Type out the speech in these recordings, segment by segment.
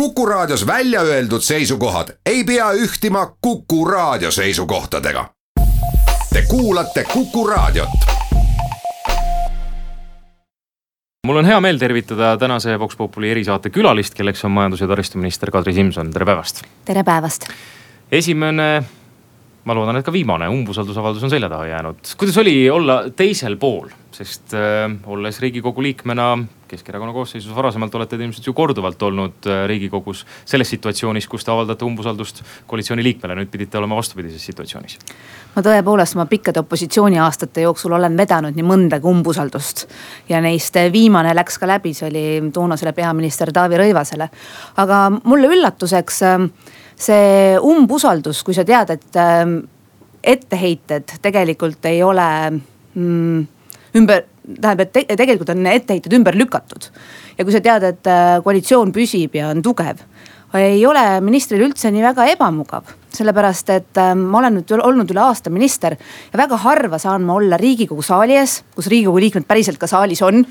Kuku Raadios välja öeldud seisukohad ei pea ühtima Kuku Raadio seisukohtadega. Te kuulate Kuku Raadiot. mul on hea meel tervitada tänase Vox Populi erisaate külalist, kelleks on majandus- ja taristuminister Kadri Simson, tere päevast. tere päevast. esimene, ma loodan, et ka viimane umbusaldusavaldus on selja taha jäänud. kuidas oli olla teisel pool, sest äh, olles riigikogu liikmena Keskerakonna koosseisus varasemalt olete te ilmselt ju korduvalt olnud äh, riigikogus selles situatsioonis, kus te avaldate umbusaldust koalitsiooni liikmele, nüüd pidite olema vastupidises situatsioonis. ma tõepoolest oma pikkade opositsiooniaastate jooksul olen vedanud nii mõndagi umbusaldust. ja neist viimane läks ka läbi, see oli toonasele peaminister Taavi Rõivasele. aga mulle üllatuseks äh, see umbusaldus, kui sa tead, et äh, etteheited tegelikult ei ole mm, ümber tähendab, et te tegelikult on etteheited ümber lükatud. ja kui sa tead, et äh, koalitsioon püsib ja on tugev, ei ole ministril üldse nii väga ebamugav. sellepärast, et äh, ma olen nüüd olnud üle aasta minister ja väga harva saan ma olla riigikogu saali ees, kus riigikogu liikmed päriselt ka saalis on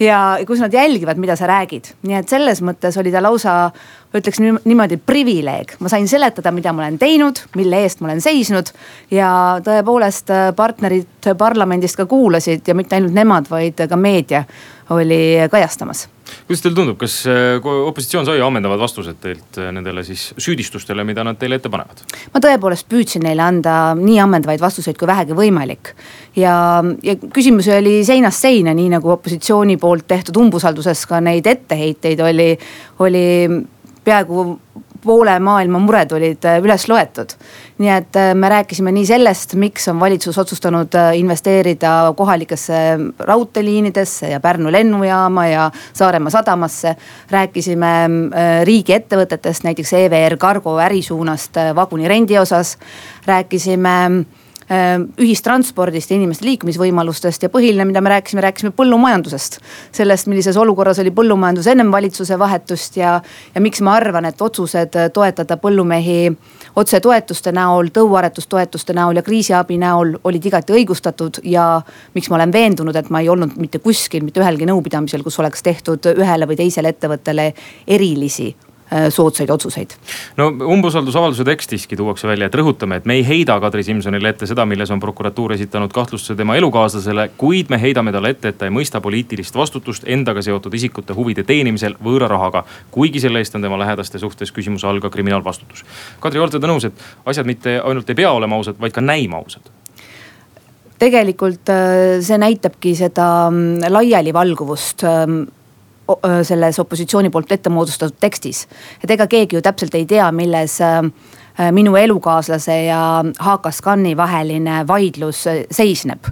ja kus nad jälgivad, mida sa räägid. nii et selles mõttes oli ta lausa, ütleks niimoodi privileeg. ma sain seletada, mida ma olen teinud, mille eest ma olen seisnud. ja tõepoolest äh, partnerid parlamendist ka kuulasid ja mitte ainult nemad, vaid ka meedia oli kajastamas kuidas teile tundub, kas äh, opositsioon sai ammendavad vastused teilt äh, nendele siis süüdistustele, mida nad teile ette panevad? ma tõepoolest püüdsin neile anda nii ammendavaid vastuseid kui vähegi võimalik. ja, ja küsimusi oli seinast seina, nii nagu opositsiooni poolt tehtud umbusalduses ka neid etteheiteid oli, oli peaaegu poole maailma mured olid äh, üles loetud. nii et äh, me rääkisime nii sellest, miks on valitsus otsustanud äh, investeerida kohalikesse raudteeliinidesse ja Pärnu lennujaama ja Saaremaa sadamasse. rääkisime riigiettevõtetest, näiteks EVR Cargo ärisuunast vagunirendi osas. rääkisime ühistranspordist ja inimeste liikumisvõimalustest ja põhiline, mida me rääkisime, rääkisime põllumajandusest. sellest, millises olukorras oli põllumajandus ennem valitsuse vahetust ja, ja miks ma arvan, et otsused toetada põllumehi otsetoetuste näol, tõuaretustoetuste näol ja kriisiabi näol olid igati õigustatud. ja miks ma olen veendunud, et ma ei olnud mitte kuskil, mitte ühelgi nõupidamisel, kus oleks tehtud ühele või teisele ettevõttele erilisi Äh, soodsaid otsuseid. no umbusaldusavalduse tekstiski tuuakse välja, et rõhutame, et me ei heida Kadri Simsonile ette seda, milles on prokuratuur esitanud kahtlustuse tema elukaaslasele. kuid me heidame talle ette, et ta ei mõista poliitilist vastutust endaga seotud isikute huvide teenimisel võõra rahaga. kuigi selle eest on tema lähedaste suhtes küsimuse all ka kriminaalvastutus. Kadri, olete te nõus, et asjad mitte ainult ei pea olema ausad, vaid ka näima ausad? tegelikult äh, see näitabki seda mm, laialivalguvust ähm, selles opositsiooni poolt ette moodustatud tekstis. et ega keegi ju täpselt ei tea, milles minu elukaaslase ja HKScani vaheline vaidlus seisneb.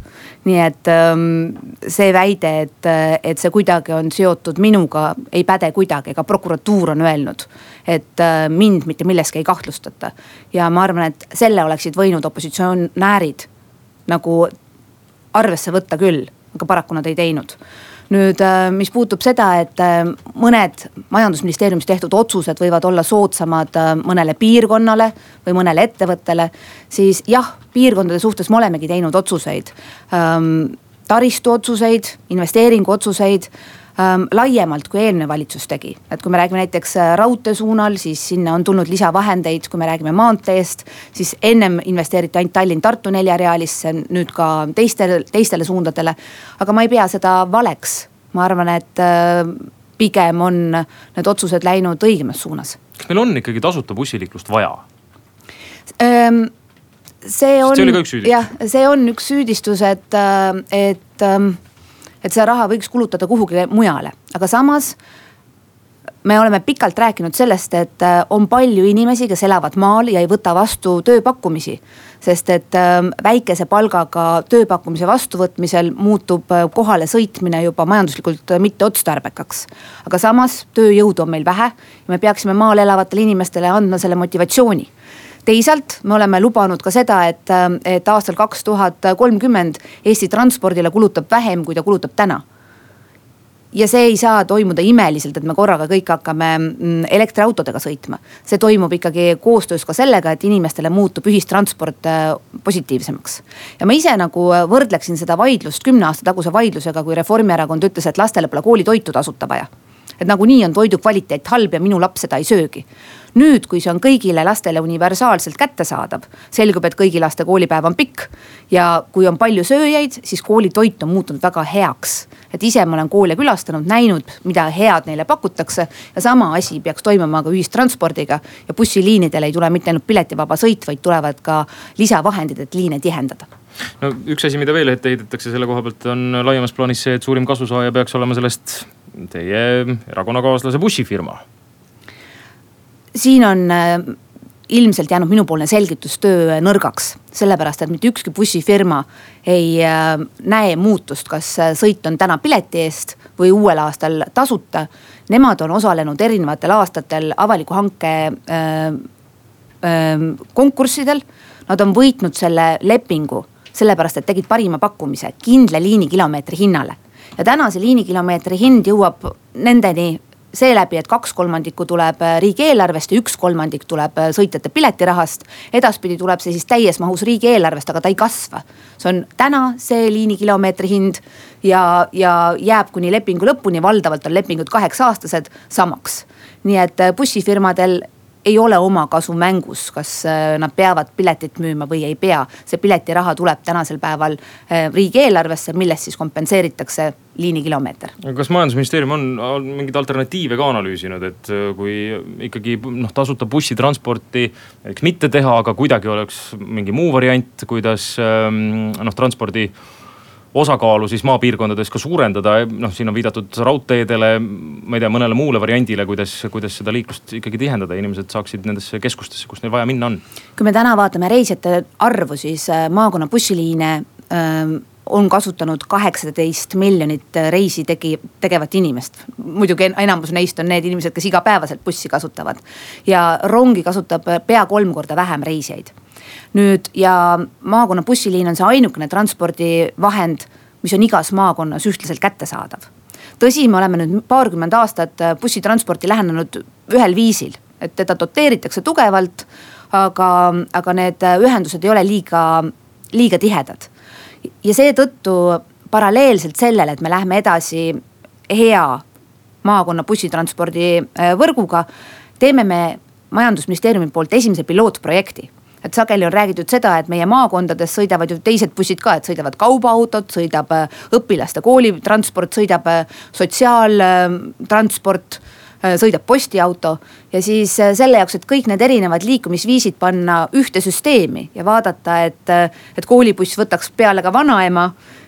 nii et see väide, et, et see kuidagi on seotud minuga, ei päde kuidagi, ega prokuratuur on öelnud, et mind mitte milleski ei kahtlustata. ja ma arvan, et selle oleksid võinud opositsionäärid nagu arvesse võtta küll, aga paraku nad ei teinud nüüd, äh, mis puutub seda, et äh, mõned majandusministeeriumis tehtud otsused võivad olla soodsamad äh, mõnele piirkonnale või mõnele ettevõttele. siis jah, piirkondade suhtes me olemegi teinud otsuseid. Ähm, taristu otsuseid, investeeringu otsuseid ähm, laiemalt, kui eelmine valitsus tegi. et kui me räägime näiteks äh, raudtee suunal, siis sinna on tulnud lisavahendeid, kui me räägime maanteest, siis ennem investeeriti ainult Tallinn-Tartu neljarealisse, nüüd ka teistele, teistele suundadele. aga ma ei pea seda valeks, ma arvan, et äh, pigem on need otsused läinud õigemas suunas. kas meil on ikkagi tasuta bussiliiklust vaja ähm,? see on, jah, see on üks süüdistus, et, äh, et ähm, et seda raha võiks kulutada kuhugi mujale, aga samas me oleme pikalt rääkinud sellest, et äh, on palju inimesi, kes elavad maal ja ei võta vastu tööpakkumisi. sest et ähm, väikese palgaga tööpakkumise vastuvõtmisel muutub äh, kohale sõitmine juba majanduslikult mitteotstarbekaks. aga samas tööjõudu on meil vähe ja me peaksime maal elavatele inimestele andma selle motivatsiooni teisalt me oleme lubanud ka seda, et, et aastal kaks tuhat kolmkümmend Eesti transpordile kulutab vähem, kui ta kulutab täna ja see ei saa toimuda imeliselt, et me korraga kõik hakkame mm, elektriautodega sõitma. see toimub ikkagi koostöös ka sellega, et inimestele muutub ühistransport äh, positiivsemaks. ja ma ise nagu võrdleksin seda vaidlust kümne aasta taguse vaidlusega, kui Reformierakond ütles, et lastele pole koolitoitu tasuta vaja et nagunii on toidu kvaliteet halb ja minu laps seda ei söögi nüüd, kui see on kõigile lastele universaalselt kättesaadav, selgub, et kõigi laste koolipäev on pikk. ja kui on palju sööjaid, siis koolitoit on muutunud väga heaks. et ise ma olen koole külastanud, näinud, mida head neile pakutakse ja sama asi peaks toimuma ka ühistranspordiga. ja bussiliinidele ei tule mitte ainult piletivaba sõit, vaid tulevad ka lisavahendid, et liine tihendada no üks asi, mida veel ette heidetakse selle koha pealt on laiemas plaanis see, et suurim kasusaaja peaks olema sellest teie erakonnakaaslase bussifirma siin on äh, ilmselt jäänud minupoolne selgitustöö nõrgaks, sellepärast et mitte ükski bussifirma ei äh, näe muutust, kas äh, sõit on täna pileti eest või uuel aastal tasuta. Nemad on osalenud erinevatel aastatel avaliku hanke äh, äh, konkurssidel. Nad on võitnud selle lepingu sellepärast, et tegid parima pakkumise kindla liinikilomeetri hinnale ja täna see liinikilomeetri hind jõuab nendeni seeläbi, et kaks kolmandikku tuleb äh, riigieelarvest ja üks kolmandik tuleb äh, sõitjate piletirahast. edaspidi tuleb see siis täies mahus riigieelarvest, aga ta ei kasva. see on täna see liinikilomeetri hind ja, ja jääb kuni lepingu lõpuni, valdavalt on lepingud kaheksa-aastased samaks. nii et äh, bussifirmadel ei ole omakasu mängus, kas äh, nad peavad piletit müüma või ei pea. see piletiraha tuleb tänasel päeval äh, riigieelarvesse, millest siis kompenseeritakse liinikilomeeter. kas majandusministeerium on mingeid alternatiive ka analüüsinud, et äh, kui ikkagi noh, tasuta bussitransporti eks mitte teha, aga kuidagi oleks mingi muu variant, kuidas ähm, noh transpordi osakaalu siis maapiirkondades ka suurendada, noh siin on viidatud raudteedele, ma ei tea, mõnele muule variandile, kuidas, kuidas seda liiklust ikkagi tihendada, inimesed saaksid nendesse keskustesse, kus neil vaja minna on. kui me täna vaatame reisijate arvu, siis äh, maakonna bussiliine ähm, on kasutanud kaheksateist miljonit reisi tegi, tegevat inimest. muidugi enamus neist on need inimesed, kes igapäevaselt bussi kasutavad. ja rongi kasutab pea kolm korda vähem reisijaid nüüd ja maakonna bussiliin on see ainukene transpordivahend, mis on igas maakonnas ühtlaselt kättesaadav. tõsi, me oleme nüüd paarkümmend aastat bussitransporti lähenenud ühel viisil, et teda doteeritakse tugevalt, aga, aga need ühendused ei ole liiga, liiga tihedad. ja seetõttu paralleelselt sellele, et me läheme edasi hea maakonna bussitranspordi võrguga, teeme me majandusministeeriumi poolt esimese pilootprojekti et sageli on räägitud seda, et meie maakondades sõidavad ju teised bussid ka, et sõidavad kaubaautod, sõidab äh, õpilaste koolitransport, sõidab äh, sotsiaaltransport äh, sõidab postiauto. Ja siis selle jaoks, et kõik need erinevad liikumisviisid panna ühte süsteemi ja vaadata, et, et koolibuss võtaks peale ka vanaema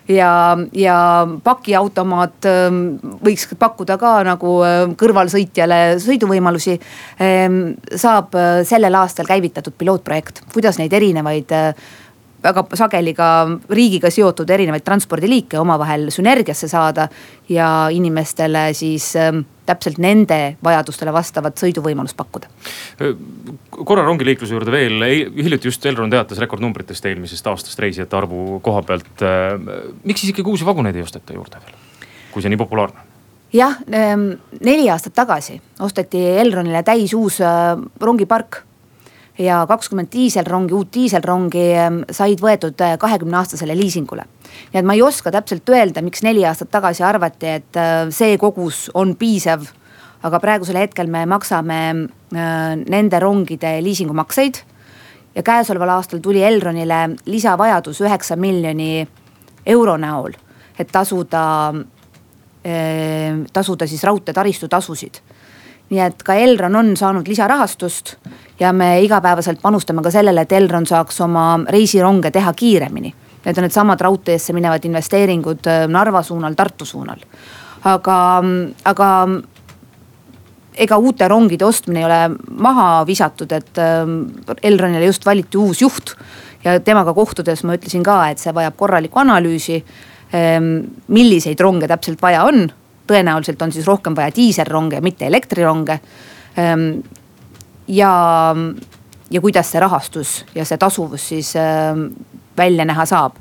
ja, ja pakiautomaat ähm, võiks pakkuda ka nagu ähm, kõrvalsõitjale sõiduvõimalusi. Ähm, saab äh, sellel aastal käivitatud pilootprojekt, kuidas neid erinevaid äh, väga sageli ka riigiga seotud erinevaid transpordiliike omavahel sünergiasse saada ja inimestele siis täpselt nende vajadustele vastavat sõiduvõimalust pakkuda. korra rongiliikluse juurde veel, hiljuti just Elron teatas rekordnumbritest eelmisest aastast reisijate arvu koha pealt. miks siis ikkagi uusi vaguneid ei osteta juurde veel, kui see nii populaarne? jah, neli aastat tagasi osteti Elronile täis uus äh, rongipark ja kakskümmend diiselrongi, uut diiselrongi ehm, said võetud äh, kahekümne aastasele liisingule. nii et ma ei oska täpselt öelda, miks neli aastat tagasi arvati, et äh, see kogus on piisav. aga praegusel hetkel me maksame äh, nende rongide liisingumakseid. ja käesoleval aastal tuli Elronile lisavajadus üheksa miljoni euro näol, et tasuda, tasuda siis raudteetaristu tasusid nii et ka Elron on saanud lisarahastust ja me igapäevaselt panustame ka sellele, et Elron saaks oma reisironge teha kiiremini. Need on needsamad raudteesse minevad investeeringud äh, Narva suunal, Tartu suunal. aga, aga ega uute rongide ostmine ei ole maha visatud, et äh, Elronile just valiti uus juht. ja temaga kohtudes ma ütlesin ka, et see vajab korralikku analüüsi. Ähm, milliseid ronge täpselt vaja on tõenäoliselt on siis rohkem vaja diiselronge, mitte elektrironge. Ehm, ja, ja kuidas see rahastus ja see tasuvus siis ehm, välja näha saab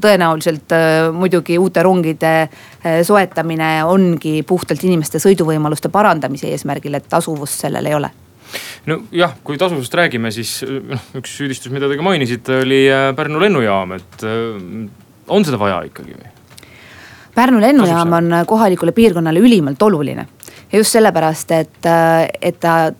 tõenäoliselt äh, muidugi uute rongide soetamine ongi puhtalt inimeste sõiduvõimaluste parandamise eesmärgil, et tasuvust sellel ei ole nojah, kui tasuvusest räägime, siis noh, üks süüdistus, mida te ka mainisite, oli Pärnu lennujaam, et on seda vaja ikkagi või? Pärnu lennujaam on kohalikule piirkonnale ülimalt oluline. Ja just sellepärast, et, et ta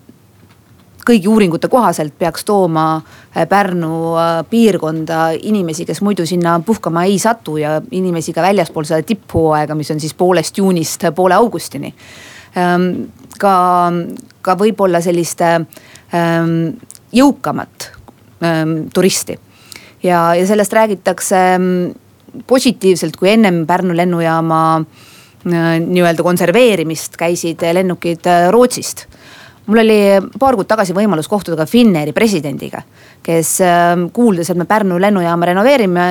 kõigi uuringute kohaselt peaks tooma Pärnu piirkonda inimesi, kes muidu sinna puhkama ei satu ja inimesi ka väljaspool seda tipphooaega, mis on siis poolest juunist poole augustini. Ehm, ka, ka võib-olla sellist ehm, jõukamat ehm, turisti. Ja, ja sellest räägitakse positiivselt, kui ennem Pärnu lennujaama nii-öelda konserveerimist käisid lennukid Rootsist mul oli paar kuud tagasi võimalus kohtuda ka Finnairi presidendiga, kes kuuldes, et me Pärnu lennujaama renoveerime,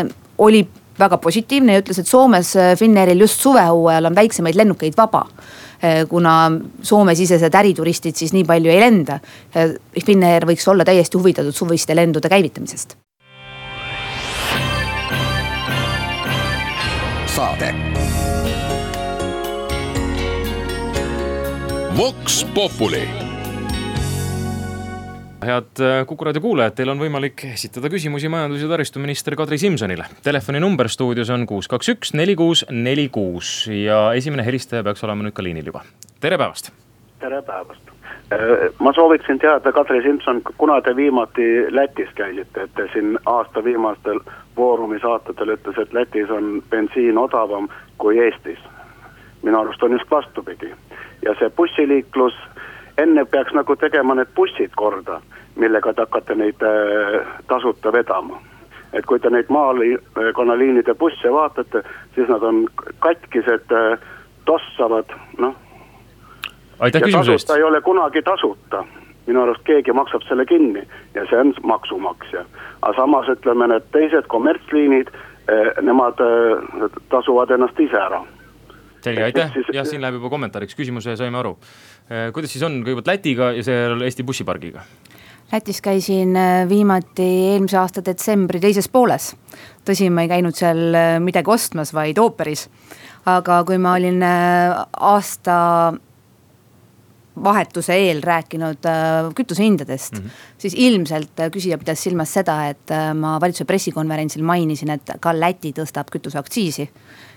oli väga positiivne ja ütles, et Soomes Finnairil just suvehooajal on väiksemaid lennukeid vaba kuna Soome-sisesed ärituristid siis nii palju ei lenda. Finnair võiks olla täiesti huvitatud suviste lendude käivitamisest. Saade. Vox Populi head äh, Kuku raadio kuulajad, teil on võimalik esitada küsimusi majandus- ja taristuminister Kadri Simsonile. telefoninumber stuudios on kuus, kaks, üks, neli, kuus, neli, kuus ja esimene helistaja peaks olema nüüd ka liinil juba. tere päevast. tere päevast. Äh, ma sooviksin teada, Kadri Simson, kuna te viimati Lätis käisite, et te siin aasta viimastel Foorumi saatetel ütles, et Lätis on bensiin odavam kui Eestis. minu arust on just vastupidi ja see bussiliiklus enne peaks nagu tegema need bussid korda, millega te hakkate neid äh, tasuta vedama. et kui te neid maakonnaliinide busse vaatate, siis nad on katkised äh,, tossavad, noh. Aitäh küsimuse eest. ei ole kunagi tasuta minu arust keegi maksab selle kinni ja see on maksumaksja. aga samas ütleme, need teised kommertsliinid, äh, nemad äh, tasuvad ennast ise ära selge, aitäh, jah, siin läheb juba kommentaariks, küsimuse saime aru. Äh, kuidas siis on kõigepealt Lätiga ja seejärel Eesti bussipargiga? Lätis käisin viimati eelmise aasta detsembri teises pooles. tõsi, ma ei käinud seal midagi ostmas, vaid ooperis. aga kui ma olin aasta vahetuse eel rääkinud kütusehindadest mm, -hmm. siis ilmselt küsija pidas silmas seda, et ma valitsuse pressikonverentsil mainisin, et ka Läti tõstab kütuseaktsiisi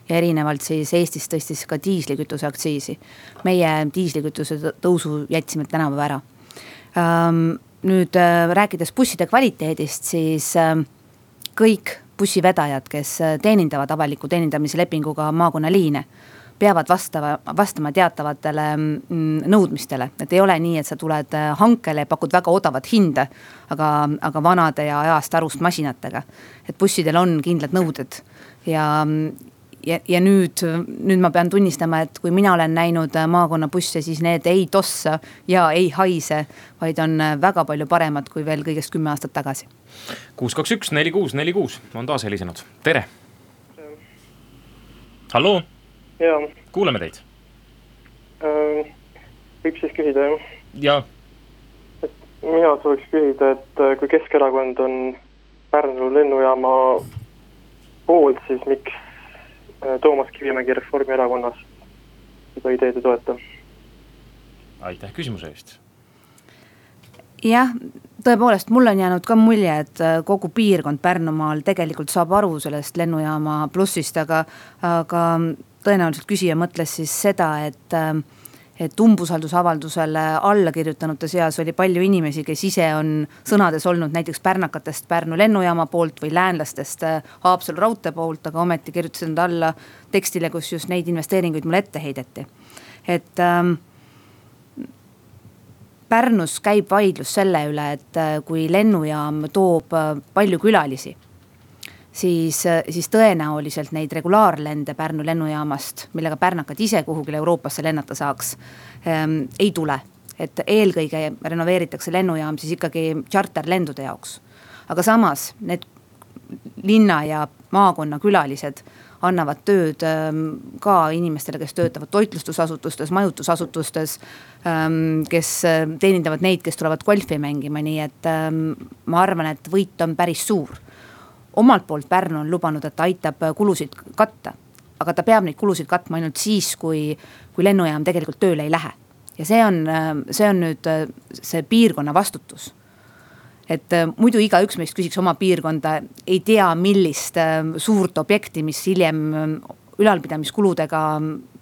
ja erinevalt siis Eestis tõstis ka diislikütuse aktsiisi. meie diislikütuse tõusu jätsime tänavu ära. nüüd äh, rääkides busside kvaliteedist, siis äh, kõik bussivedajad, kes äh, teenindavad avaliku teenindamise lepinguga maakonnaliine peavad vastava, vastama teatavatele mm, nõudmistele, et ei ole nii, et sa tuled hankele ja pakud väga odavat hinda. aga, aga vanade ja ajast arust masinatega, et bussidel on kindlad nõuded ja, ja, ja nüüd, nüüd ma pean tunnistama, et kui mina olen näinud äh, maakonnabusse, siis need ei tossa ja ei haise, vaid on äh, väga palju paremad kui veel kõigest kümme aastat tagasi. kuus, kaks, üks, neli, kuus, neli, kuus on taas helisenud, tere. halloo. Kuuleme teid äh,. võib siis küsida jah? jaa. et mina sooviks küsida, et äh, kui Keskerakond on Pärnu lennujaama poolt, siis miks Äh, Toomas Kivimägi Reformierakonnast seda ideed ei toeta. aitäh küsimuse eest. jah, tõepoolest, mul on jäänud ka mulje, et äh, kogu piirkond Pärnumaal tegelikult saab aru sellest lennujaama plussist, aga, aga tõenäoliselt küsija mõtles siis seda, et äh, et umbusaldusavaldusele allakirjutanute seas oli palju inimesi, kes ise on sõnades olnud näiteks pärnakatest Pärnu lennujaama poolt või läänlastest äh, Haapsalu raudtee poolt, aga ometi kirjutasid nad alla tekstile, kus just neid investeeringuid mulle ette heideti. et ähm, Pärnus käib vaidlus selle üle, et äh, kui lennujaam toob äh, palju külalisi siis, siis tõenäoliselt neid regulaarlende Pärnu lennujaamast, millega pärnakad ise kuhugile Euroopasse lennata saaks ähm,, ei tule. et eelkõige renoveeritakse lennujaam siis ikkagi tšarterlendude jaoks. aga samas need linna ja maakonna külalised annavad tööd ähm, ka inimestele, kes töötavad toitlustusasutustes, majutusasutustes ähm,. kes äh, teenindavad neid, kes tulevad golfi mängima, nii et ähm, ma arvan, et võit on päris suur omalt poolt Pärnu on lubanud, et ta aitab kulusid katta. aga ta peab neid kulusid katma ainult siis, kui, kui lennujaam tegelikult tööle ei lähe. ja see on, see on nüüd see piirkonna vastutus. et muidu igaüks meist küsiks oma piirkonda, ei tea, millist suurt objekti, mis hiljem ülalpidamiskuludega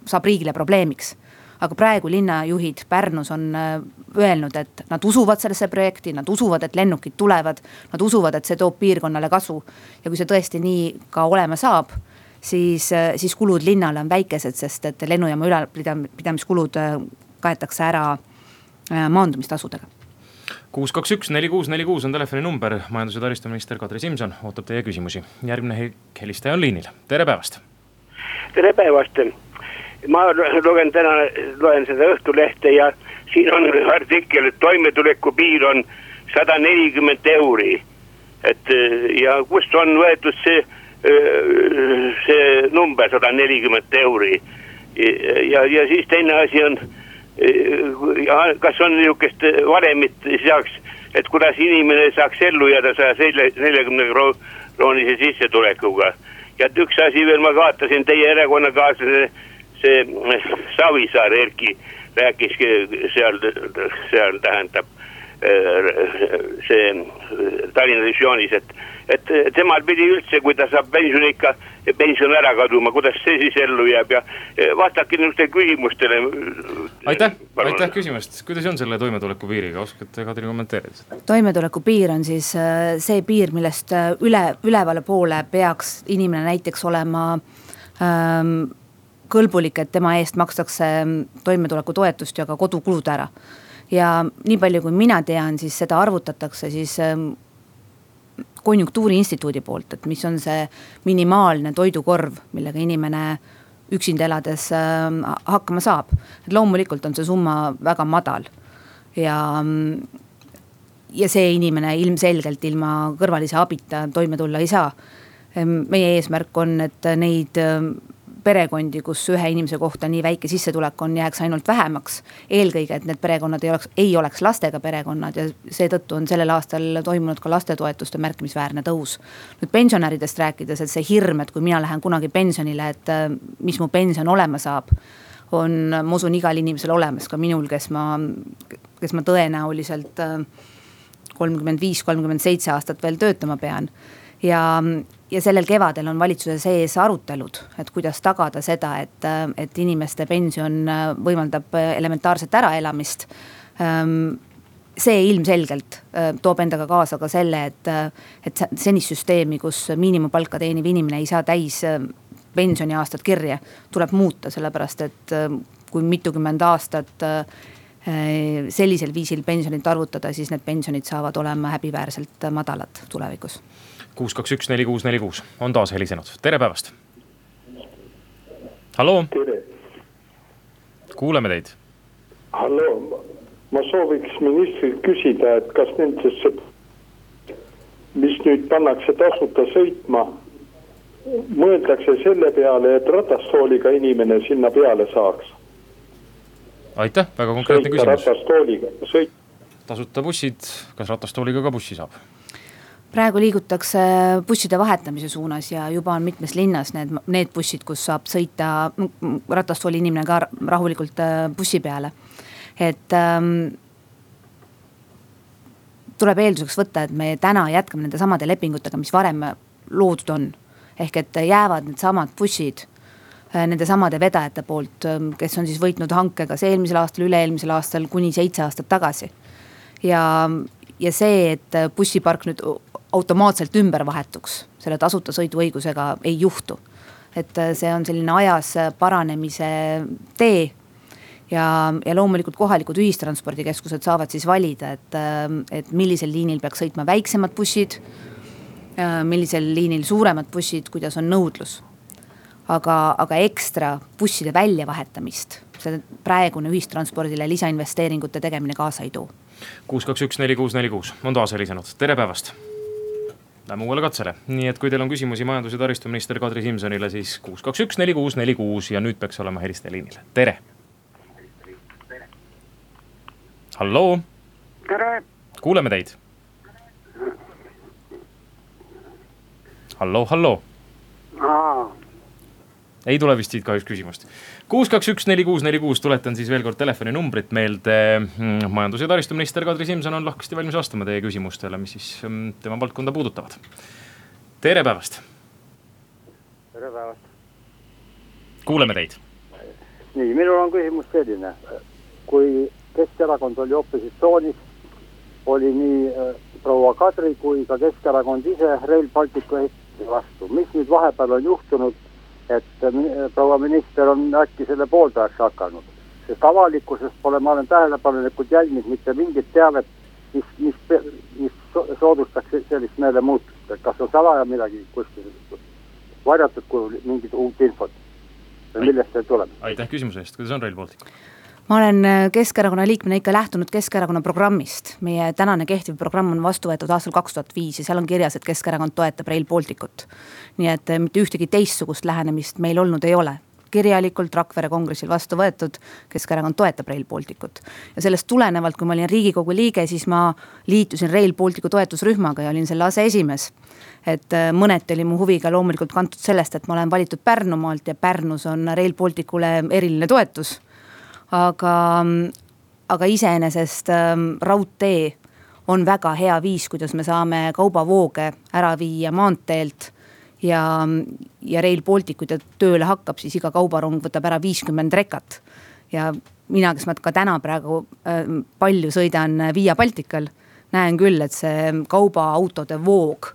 saab riigile probleemiks aga praegu linnajuhid Pärnus on äh, öelnud, et nad usuvad sellesse projekti, nad usuvad, et lennukid tulevad. Nad usuvad, et see toob piirkonnale kasu ja kui see tõesti nii ka olema saab siis, äh, siis kulud linnale on väikesed, sest et lennujaama ülalpidamiskulud kaetakse ära maandumistasudega kuus, kaks, üks, neli, kuus, neli, kuus on telefoninumber, majandus- ja taristuminister Kadri Simson ootab teie küsimusi. järgmine helistaja on liinil, tere päevast. tere päevast, ma loen täna, loen seda Õhtulehte ja siin on artikkel, et toimetulekupiir on sada nelikümmend euri. et ja kust on võetud see, see number sada nelikümmend euri ja, ja siis teine asi on kas on niisugust valemit saaks, et kuidas inimene saaks ellu jääda saja neljakümne kroonise sissetulekuga. ja üks asi veel, ma vaatasin teie erakonnakaaslase, see Savisaar Erki rääkis seal, seal tähendab see Tallinna visioonis, et, et temal pidi üldse, kui ta saab pensioniikka, pension ära kaduma, kuidas see siis ellu jääb ja vastake niisugustele küsimustele. aitäh, aitäh küsimast, kuidas on selle toimetulekupiiriga, oskate Kadri kommenteerida? toimetulekupiir on siis äh, see piir, millest äh, üle, ülevale poole peaks inimene näiteks olema ähm, kõlbulik, et tema eest makstakse toimetulekutoetust ja ka kodukulud ära ja nii palju, kui mina tean, siis seda arvutatakse siis ähm, konjunktuuriinstituudi poolt, et mis on see minimaalne toidukorv, millega inimene üksinda elades ähm, hakkama saab. et loomulikult on see summa väga madal ja, ja see inimene ilmselgelt ilma kõrvalise abita toime tulla ei saa. Meie eesmärk on, et neid perekondi, kus ühe inimese kohta nii väike sissetulek on, jääks ainult vähemaks. eelkõige, et need perekonnad ei oleks, ei oleks lastega perekonnad ja seetõttu on sellel aastal toimunud ka lastetoetuste märkimisväärne tõus. nüüd pensionäridest rääkides, et see hirm, et kui mina lähen kunagi pensionile, et äh, mis mu pension olema saab on, ma usun, igal inimesel olemas, ka minul, kes ma, kes ma tõenäoliselt äh, kolmkümmend viis, kolmkümmend seitse aastat veel töötama pean. ja, ja sellel kevadel on valitsuse sees arutelud, et kuidas tagada seda, et, et inimeste pension võimaldab elementaarset äraelamist. Ähm, see ilmselgelt äh, toob endaga kaasa ka selle, et, et senist süsteemi, kus miinimumpalka teeniv inimene ei saa täis äh, pensioniaastat kirja, tuleb muuta, sellepärast et äh, kui mitukümmend aastat sellisel viisil pensionit arvutada, siis need pensionid saavad olema häbiväärselt madalad tulevikus kuus, kaks, üks, neli, kuus, neli, kuus on taas helisenud, tere päevast. halloo. kuuleme teid. halloo, ma sooviks ministrilt küsida, et kas nendesse, mis nüüd pannakse tasuta sõitma, mõeldakse selle peale, et ratastooliga inimene sinna peale saaks. aitäh, väga konkreetne sõita küsimus. ratastooliga, sõit. tasuta bussid, kas ratastooliga ka bussi saab? Praegu liigutakse busside vahetamise suunas ja juba on mitmes linnas need, need bussid, kus saab sõita ratastooli inimene ka rahulikult äh, bussi peale. et ähm, tuleb eelduseks võtta, et me täna jätkame nende samade lepingutega, mis varem loodud on. ehk et jäävad needsamad bussid äh, nende samade vedajate poolt, ähm, kes on siis võitnud hanke kas eelmisel aastal, üle-eelmisel aastal kuni seitse aastat tagasi. ja, ja see, et bussipark nüüd automaatselt ümber vahetuks selle tasuta sõiduõigusega ei juhtu. et äh, see on selline ajas paranemise tee ja, ja loomulikult kohalikud ühistranspordikeskused saavad siis valida, et, äh, et millisel liinil peaks sõitma väiksemad bussid. Äh, millisel liinil suuremad bussid, kuidas on nõudlus. aga, aga ekstra busside väljavahetamist see praegune ühistranspordile lisainvesteeringute tegemine kaasa ei too. kuus, kaks, üks, neli, kuus, neli, kuus on taas helisenud, tere päevast Lähme uuele katsele, nii et kui teil on küsimusi majandus- ja taristuminister Kadri Simsonile, siis kuus, kaks, üks, neli, kuus, neli, kuus ja nüüd peaks olema helistaja liinil, tere. halloo. tere. kuuleme teid. halloo, halloo. Ei tule vist siit kahjuks küsimust kuus, kaks, üks, neli, kuus, neli, kuus, tuletan siis veel kord telefoninumbrit meelde. Mm, majandus- ja taristuminister Kadri Simson on lahkesti valmis vastama teie küsimustele, mis siis mm, tema valdkonda puudutavad. tere päevast. tere päevast. kuuleme teid. nii, minul on küsimus selline. kui Keskerakond oli opositsioonis, oli nii äh, proua Kadri kui ka Keskerakond ise Rail Balticu ehitamise vastu. mis nüüd vahepeal on juhtunud, et äh, proua minister on äkki selle pooldajaks hakanud? sest avalikkusest pole, ma olen tähelepanelikult jälginud mitte mingit teavet, mis, mis, mis soodustaks sellist meelemuutust, et kas on salaja midagi kuskil varjatud kujul mingit uut infot või millest see tuleb? aitäh küsimuse eest, kuidas on Rail Baltic? Ma olen äh, Keskerakonna liikmena ikka lähtunud Keskerakonna programmist. meie tänane kehtiv programm on vastu võetud aastal kaks tuhat viis ja seal on kirjas, et Keskerakond toetab Rail Baltic ut. nii et äh, mitte ühtegi teistsugust lähenemist meil olnud ei ole kirjalikult Rakvere kongressil vastu võetud, Keskerakond toetab Rail Baltic ut. ja sellest tulenevalt, kui ma olin riigikogu liige, siis ma liitusin Rail Balticu toetusrühmaga ja olin selle aseesimees. et äh, mõneti oli mu huvi ka loomulikult kantud sellest, et ma olen valitud Pärnumaalt ja Pärnus on Rail Balticule eriline toetus aga, aga iseenesest ähm, raudtee on väga hea viis, kuidas me saame kaubavooge ära viia maanteelt ja, ja Rail Baltic, kui ta tööle hakkab, siis iga kaubarong võtab ära viiskümmend rekat. ja mina, kes ma ka täna praegu äh, palju sõidan Via Baltical, näen küll, et see kaubaautode voog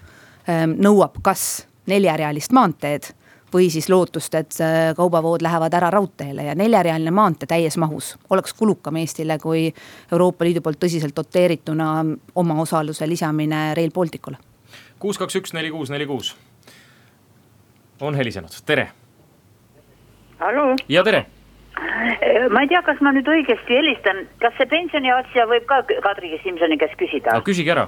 äh, nõuab kas neljarealist maanteed või siis lootust, et kaubavood lähevad ära raudteele ja neljarealine maantee täies mahus oleks kulukam Eestile kui Euroopa Liidu poolt tõsiselt doteerituna omaosaluse lisamine Rail Balticule. kuus, kaks, üks, neli, kuus, neli, kuus on helisenud, tere. ja tere ma ei tea, kas ma nüüd õigesti helistan, kas see pensioni asja võib ka Kadri Simsoni käest küsida? no küsige ära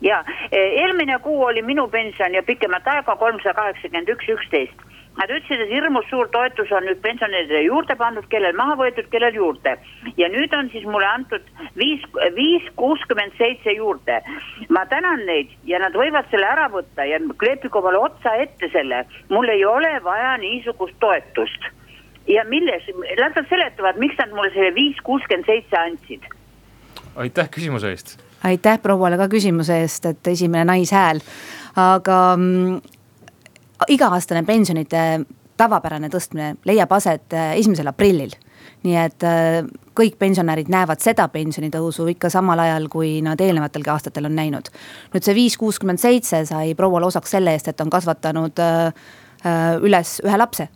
ja e, eelmine kuu oli minu pension ja pikemat aega kolmsada kaheksakümmend üks, üksteist. Nad ütlesid, et hirmus suur toetus on nüüd pensionäridele juurde pandud, kellel maha võetud, kellel juurde. ja nüüd on siis mulle antud viis, viis kuuskümmend seitse juurde. ma tänan neid ja nad võivad selle ära võtta ja kleepigu mulle otsa ette selle. mul ei ole vaja niisugust toetust. ja milles, las nad seletavad, miks nad mulle selle viis kuuskümmend seitse andsid. aitäh küsimuse eest aitäh prouale ka küsimuse eest, et esimene naishääl, aga mm, iga-aastane pensionide tavapärane tõstmine leiab aset äh, esimesel aprillil. nii et äh, kõik pensionärid näevad seda pensionitõusu ikka samal ajal, kui nad eelnevatelgi aastatel on näinud. nüüd see viis kuuskümmend seitse sai prouale osaks selle eest, et on kasvatanud äh, üles ühe lapse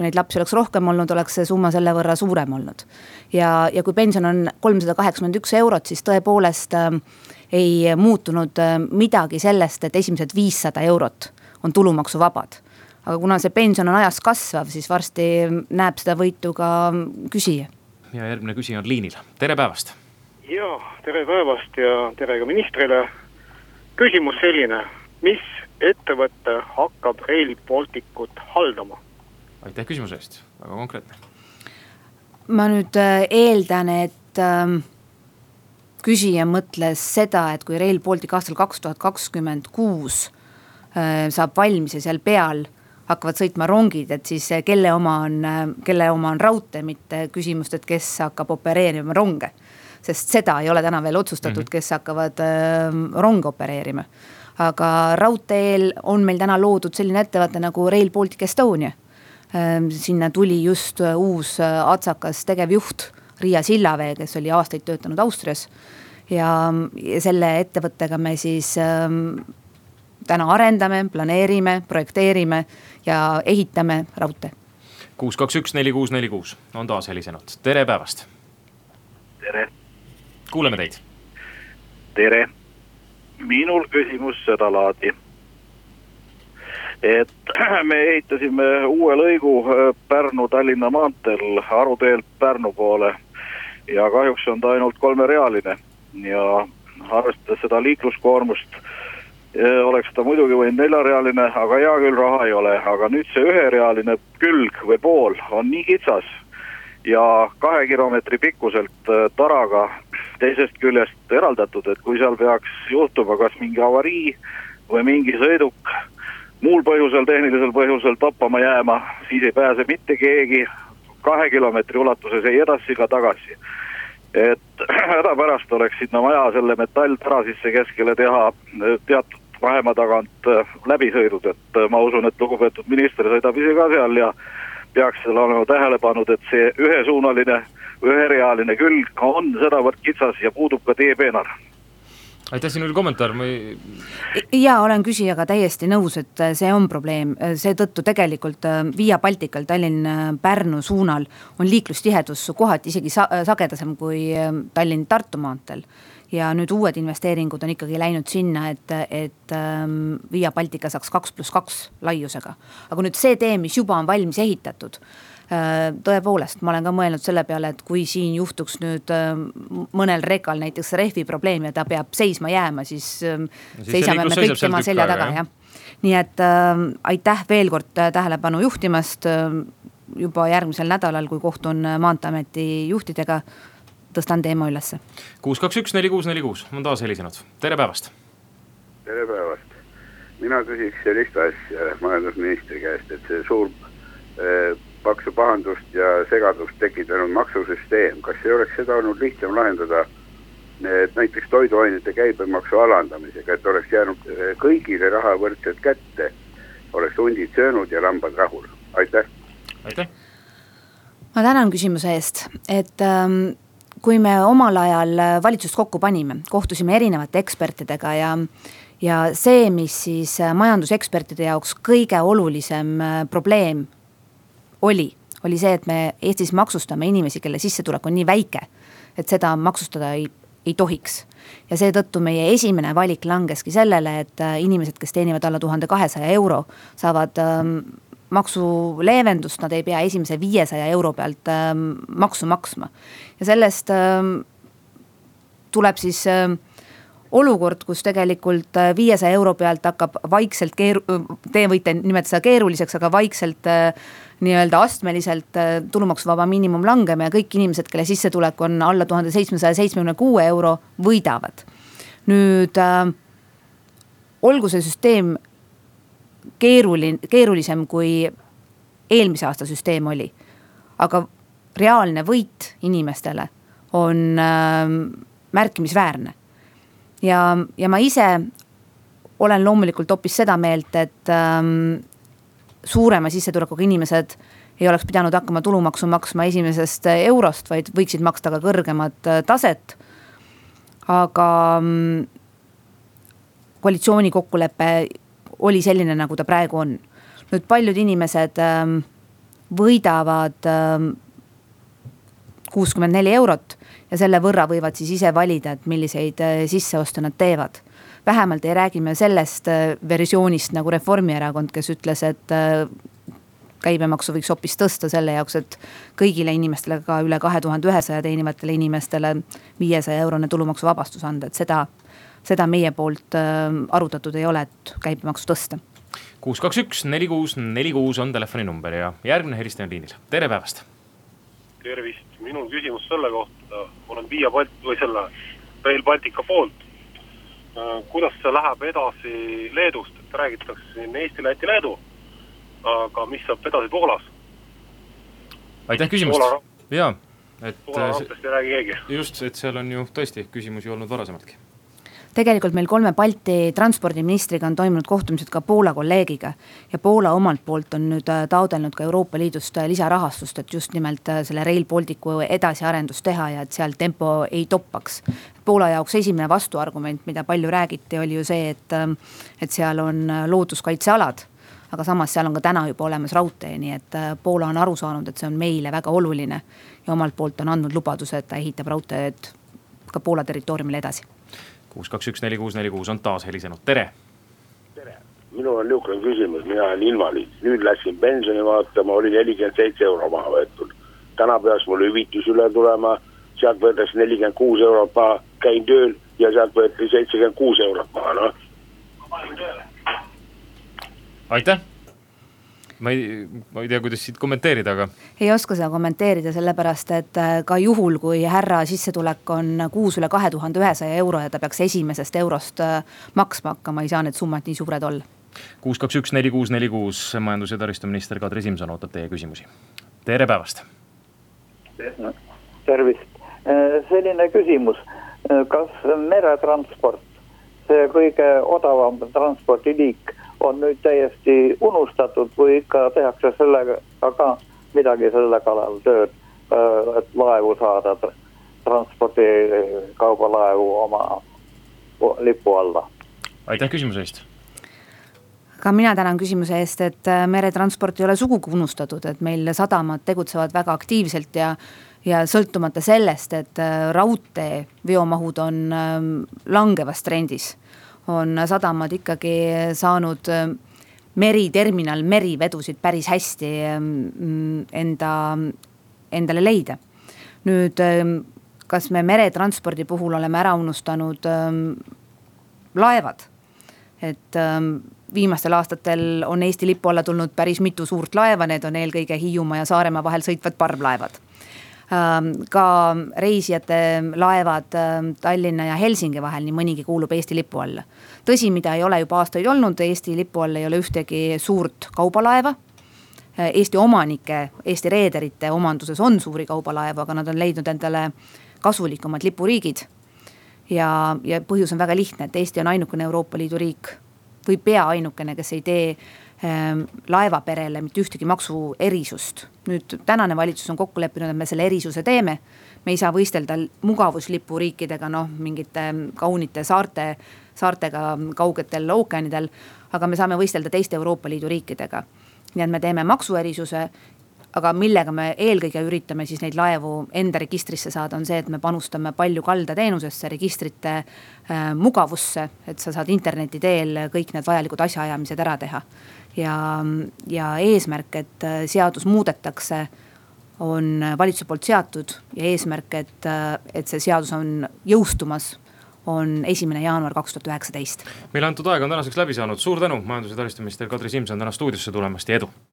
kui neid lapsi oleks rohkem olnud, oleks see summa selle võrra suurem olnud. ja, ja kui pension on kolmsada kaheksakümmend üks eurot, siis tõepoolest äh, ei muutunud äh, midagi sellest, et esimesed viissada eurot on tulumaksuvabad. aga kuna see pension on ajas kasvav, siis varsti näeb seda võitu ka küsija. ja järgmine küsija on liinil, tere päevast. ja tere päevast ja tere ka ministrile. küsimus selline, mis ettevõte hakkab Rail Balticut haldama? Aitäh küsimuse eest, väga konkreetne. ma nüüd äh, eeldan, et ähm, küsija mõtles seda, et kui Rail Baltic aastal kaks tuhat kakskümmend kuus äh, saab valmis ja seal peal hakkavad sõitma rongid, et siis äh, kelle oma on, kelle oma on raudtee, mitte küsimust, et kes hakkab opereerima ronge. sest seda ei ole täna veel otsustatud mm, -hmm. kes hakkavad äh, ronge opereerima. aga raudteel on meil täna loodud selline ettevõte nagu Rail Baltic Estonia sinna tuli just äh, uus äh, atsakas tegevjuht Riia Sillavee, kes oli aastaid töötanud Austrias. ja, ja selle ettevõttega me siis ähm, täna arendame, planeerime, projekteerime ja ehitame raudtee. kuus, kaks, üks, neli, kuus, neli, kuus on taas helisenud, tere päevast. tere. kuuleme teid. tere, minul küsimus sedalaadi et me ehitasime uue lõigu äh, Pärnu-Tallinna maanteel Aru teelt Pärnu poole. Ja kahjuks on ta ainult kolmerealine. Ja arvestades seda liikluskoormust äh, oleks ta muidugi võinud neljarealine, aga hea küll, raha ei ole, aga nüüd see üherealine külg või pool on nii kitsas. Ja kahe kilomeetri pikkuselt äh, taraga teisest küljest eraldatud, et kui seal peaks juhtuma kas mingi avarii või mingi sõiduk muul põhjusel, tehnilisel põhjusel toppama jääma, siis ei pääse mitte keegi. Kahe kilomeetri ulatuses ei edasi ega tagasi. et hädapärast oleks sinna vaja selle metalltara sisse keskele teha eh, teatud vahemaa tagant eh, läbisõidud, et eh, ma usun, et lugupeetud minister sõidab ise ka seal ja peaks seal olema tähele pannud, et see ühesuunaline, üherealine külg on sedavõrd kitsas ja puudub ka teepeenar aitäh, siin oli kommentaar, ma ei. ja olen küsijaga täiesti nõus, et see on probleem, seetõttu tegelikult äh, Via Baltical Tallinn-Pärnu suunal on liiklustihedus kohati isegi sa sagedasem kui äh, Tallinn-Tartu maanteel ja nüüd uued investeeringud on ikkagi läinud sinna, et, et ähm, Via Baltica saaks kaks pluss kaks laiusega. aga nüüd see tee, mis juba on valmis ehitatud äh,, tõepoolest, ma olen ka mõelnud selle peale, et kui siin juhtuks nüüd äh, mõnel rekal näiteks rehvi probleem ja ta peab seisma jääma, siis äh, siis seisame me kõik tema selja taga, jah. nii et äh, aitäh veel kord tähelepanu juhtimast äh, juba järgmisel nädalal, kui kohtun Maanteeameti juhtidega tõstan teema ülesse. kuus, kaks, üks, neli, kuus, neli, kuus on taas helisenud, tere päevast. tere päevast, mina küsiks sellist asja majandusministri käest, et see suur äh, paksu pahandust ja segadust tekitanud maksusüsteem, kas ei oleks seda olnud lihtsam lahendada et näiteks toiduainete käibemaksu alandamisega, et oleks jäänud kõigile raha võrdselt kätte, oleks hundid söönud ja lambad rahul, aitäh. aitäh. ma tänan küsimuse eest, et ähm, kui me omal ajal valitsust kokku panime, kohtusime erinevate ekspertidega ja ja see, mis siis majandusekspertide jaoks kõige olulisem äh, probleem oli, oli see, et me Eestis maksustame inimesi, kelle sissetulek on nii väike, et seda maksustada ei, ei tohiks. ja seetõttu meie esimene valik langeski sellele, et äh, inimesed, kes teenivad alla tuhande kahesaja euro, saavad ähm, maksuleevendust, nad ei pea esimese viiesaja euro pealt äh, maksu maksma. ja sellest äh, tuleb siis äh, olukord, kus tegelikult äh, viiesaja euro pealt hakkab vaikselt keeru-, te võite nimetada seda keeruliseks, aga vaikselt äh, nii-öelda astmeliselt äh, tulumaksuvaba miinimum langema ja kõik inimesed, kelle sissetulek on alla tuhande seitsmesaja seitsmekümne kuue euro, võidavad. nüüd äh, olgu see süsteem keeruline, keerulisem kui eelmise aasta süsteem oli. aga reaalne võit inimestele on äh, märkimisväärne. ja, ja ma ise olen loomulikult hoopis seda meelt, et ähm, suurema sissetulekuga inimesed ei oleks pidanud hakkama tulumaksu maksma esimesest eurost, vaid võiksid maksta ka kõrgemat äh, taset. aga ähm, koalitsiooni kokkulepe oli selline, nagu ta praegu on. nüüd paljud inimesed ähm, võidavad ähm, kuuskümmend neli eurot ja selle võrra võivad siis ise valida, et milliseid äh, sisseoste nad teevad. Vähemalt ei räägi me sellest äh, versioonist nagu Reformierakond, kes ütles, et äh, käibemaksu võiks hoopis tõsta selle jaoks, et kõigile inimestele, ka üle kahe tuhande ühesaja teenivatele inimestele viiesaja eurone tulumaksuvabastus anda, et seda seda meie poolt ähm, arutatud ei ole, et käibemaksu tõsta. kuus, kaks, üks, neli, kuus, neli, kuus on telefoninumber ja järgmine helistaja on liinil, tere päevast. tervist, minul küsimus selle kohta, olen Via Balt- või selle Rail Baltica poolt. Äh, kuidas see läheb edasi Leedust, et räägitakse siin Eesti, Läti, Leedu. aga mis saab edasi Poolas? aitäh küsimast, ja, et. Poola raudteest ei räägi keegi. just, et seal on ju tõesti küsimusi olnud varasemaltki tegelikult meil kolme Balti transpordiministriga on toimunud kohtumised ka Poola kolleegiga. ja Poola omalt poolt on nüüd äh, taotlenud ka Euroopa Liidust äh, lisarahastust, et just nimelt äh, selle Rail Balticu edasiarendust teha ja et seal tempo ei toppaks. Poola jaoks esimene vastuargument, mida palju räägiti, oli ju see, et, et seal on looduskaitsealad aga samas seal on ka täna juba olemas raudtee, nii et Poola on aru saanud, et see on meile väga oluline. ja omalt poolt on andnud lubaduse, et ta ehitab raudteed ka Poola territooriumil edasi kuus, kaks, üks, neli, kuus, neli, kuus on taas helisenud, tere. tere, minul on niisugune küsimus, mina olen invaliid, nüüd läksin pensioni vaatama, oli nelikümmend seitse euro maha võetud. täna peaks mul hüvitis üle tulema, sealt võetakse nelikümmend kuus eurot maha, käin tööl ja sealt võeti seitsekümmend kuus eurot maha, noh. aitäh ma ei, ma ei tea, kuidas siit kommenteerida, aga. ei oska seda kommenteerida, sellepärast et äh, ka juhul, kui härra sissetulek on kuus üle kahe tuhande ühesaja euro ja ta peaks esimesest eurost äh, maksma hakkama, ei saa need summad nii suured olla. kuus, kaks, üks, neli, kuus, neli, kuus, majandus- ja taristuminister Kadri Simson ootab teie küsimusi. tere päevast. tervist, äh, selline küsimus, kas meretransport, see kõige odavam transpordiliik on nüüd täiesti unustatud või ikka tehakse sellega ka midagi selle kallal tööd, et laevu saada, transpordi kaubalaevu oma lipu alla. aitäh küsimuse eest ka mina tänan küsimuse eest, et äh, meretransport ei ole sugugi unustatud, et meil sadamad tegutsevad väga aktiivselt ja ja sõltumata sellest, et äh, raudtee veomahud on ähm, langevas trendis, on sadamad ikkagi saanud äh, meriterminal, merivedusid päris hästi ähm, enda, endale leida. nüüd ähm, kas me meretranspordi puhul oleme ära unustanud laevad, et viimastel aastatel on Eesti lipu alla tulnud päris mitu suurt laeva, need on eelkõige Hiiumaa ja Saaremaa vahel sõitvad parvlaevad ähm, ka reisijate laevad ähm, Tallinna ja Helsingi vahel, nii mõnigi kuulub Eesti lipu alla. tõsi, mida ei ole juba aastaid olnud, Eesti lipu all ei ole ühtegi suurt kaubalaeva. Äh, Eesti omanike, Eesti reederite omanduses on suuri kaubalaevu, aga nad on leidnud endale kasulikumad lipuriigid. ja, ja põhjus on väga lihtne, et Eesti on ainukene Euroopa Liidu riik või pea ainukene, kes ei tee ähm, laevaperele mitte ühtegi maksuerisust. nüüd tänane valitsus on kokku leppinud, et me selle erisuse teeme. me ei saa võistelda mugavuslipuriikidega, noh mingite kaunite saarte, saartega kaugetel ookeanidel. aga me saame võistelda teiste Euroopa Liidu riikidega. nii et me teeme maksuerisuse aga millega me eelkõige üritame siis neid laevu enda registrisse saada, on see, et me panustame palju kaldateenusesse, registrite äh, mugavusse, et sa saad interneti teel kõik need vajalikud asjaajamised ära teha. Ja, ja eesmärk, et äh, seadus muudetakse, on valitsuse poolt seatud ja eesmärk, et, äh, et see seadus on jõustumas on esimene jaanuar kaks tuhat üheksateist. meile antud aeg on tänaseks läbi saanud, suur tänu, majandus- ja taristuminister Kadri Simson täna stuudiosse tulemast ja edu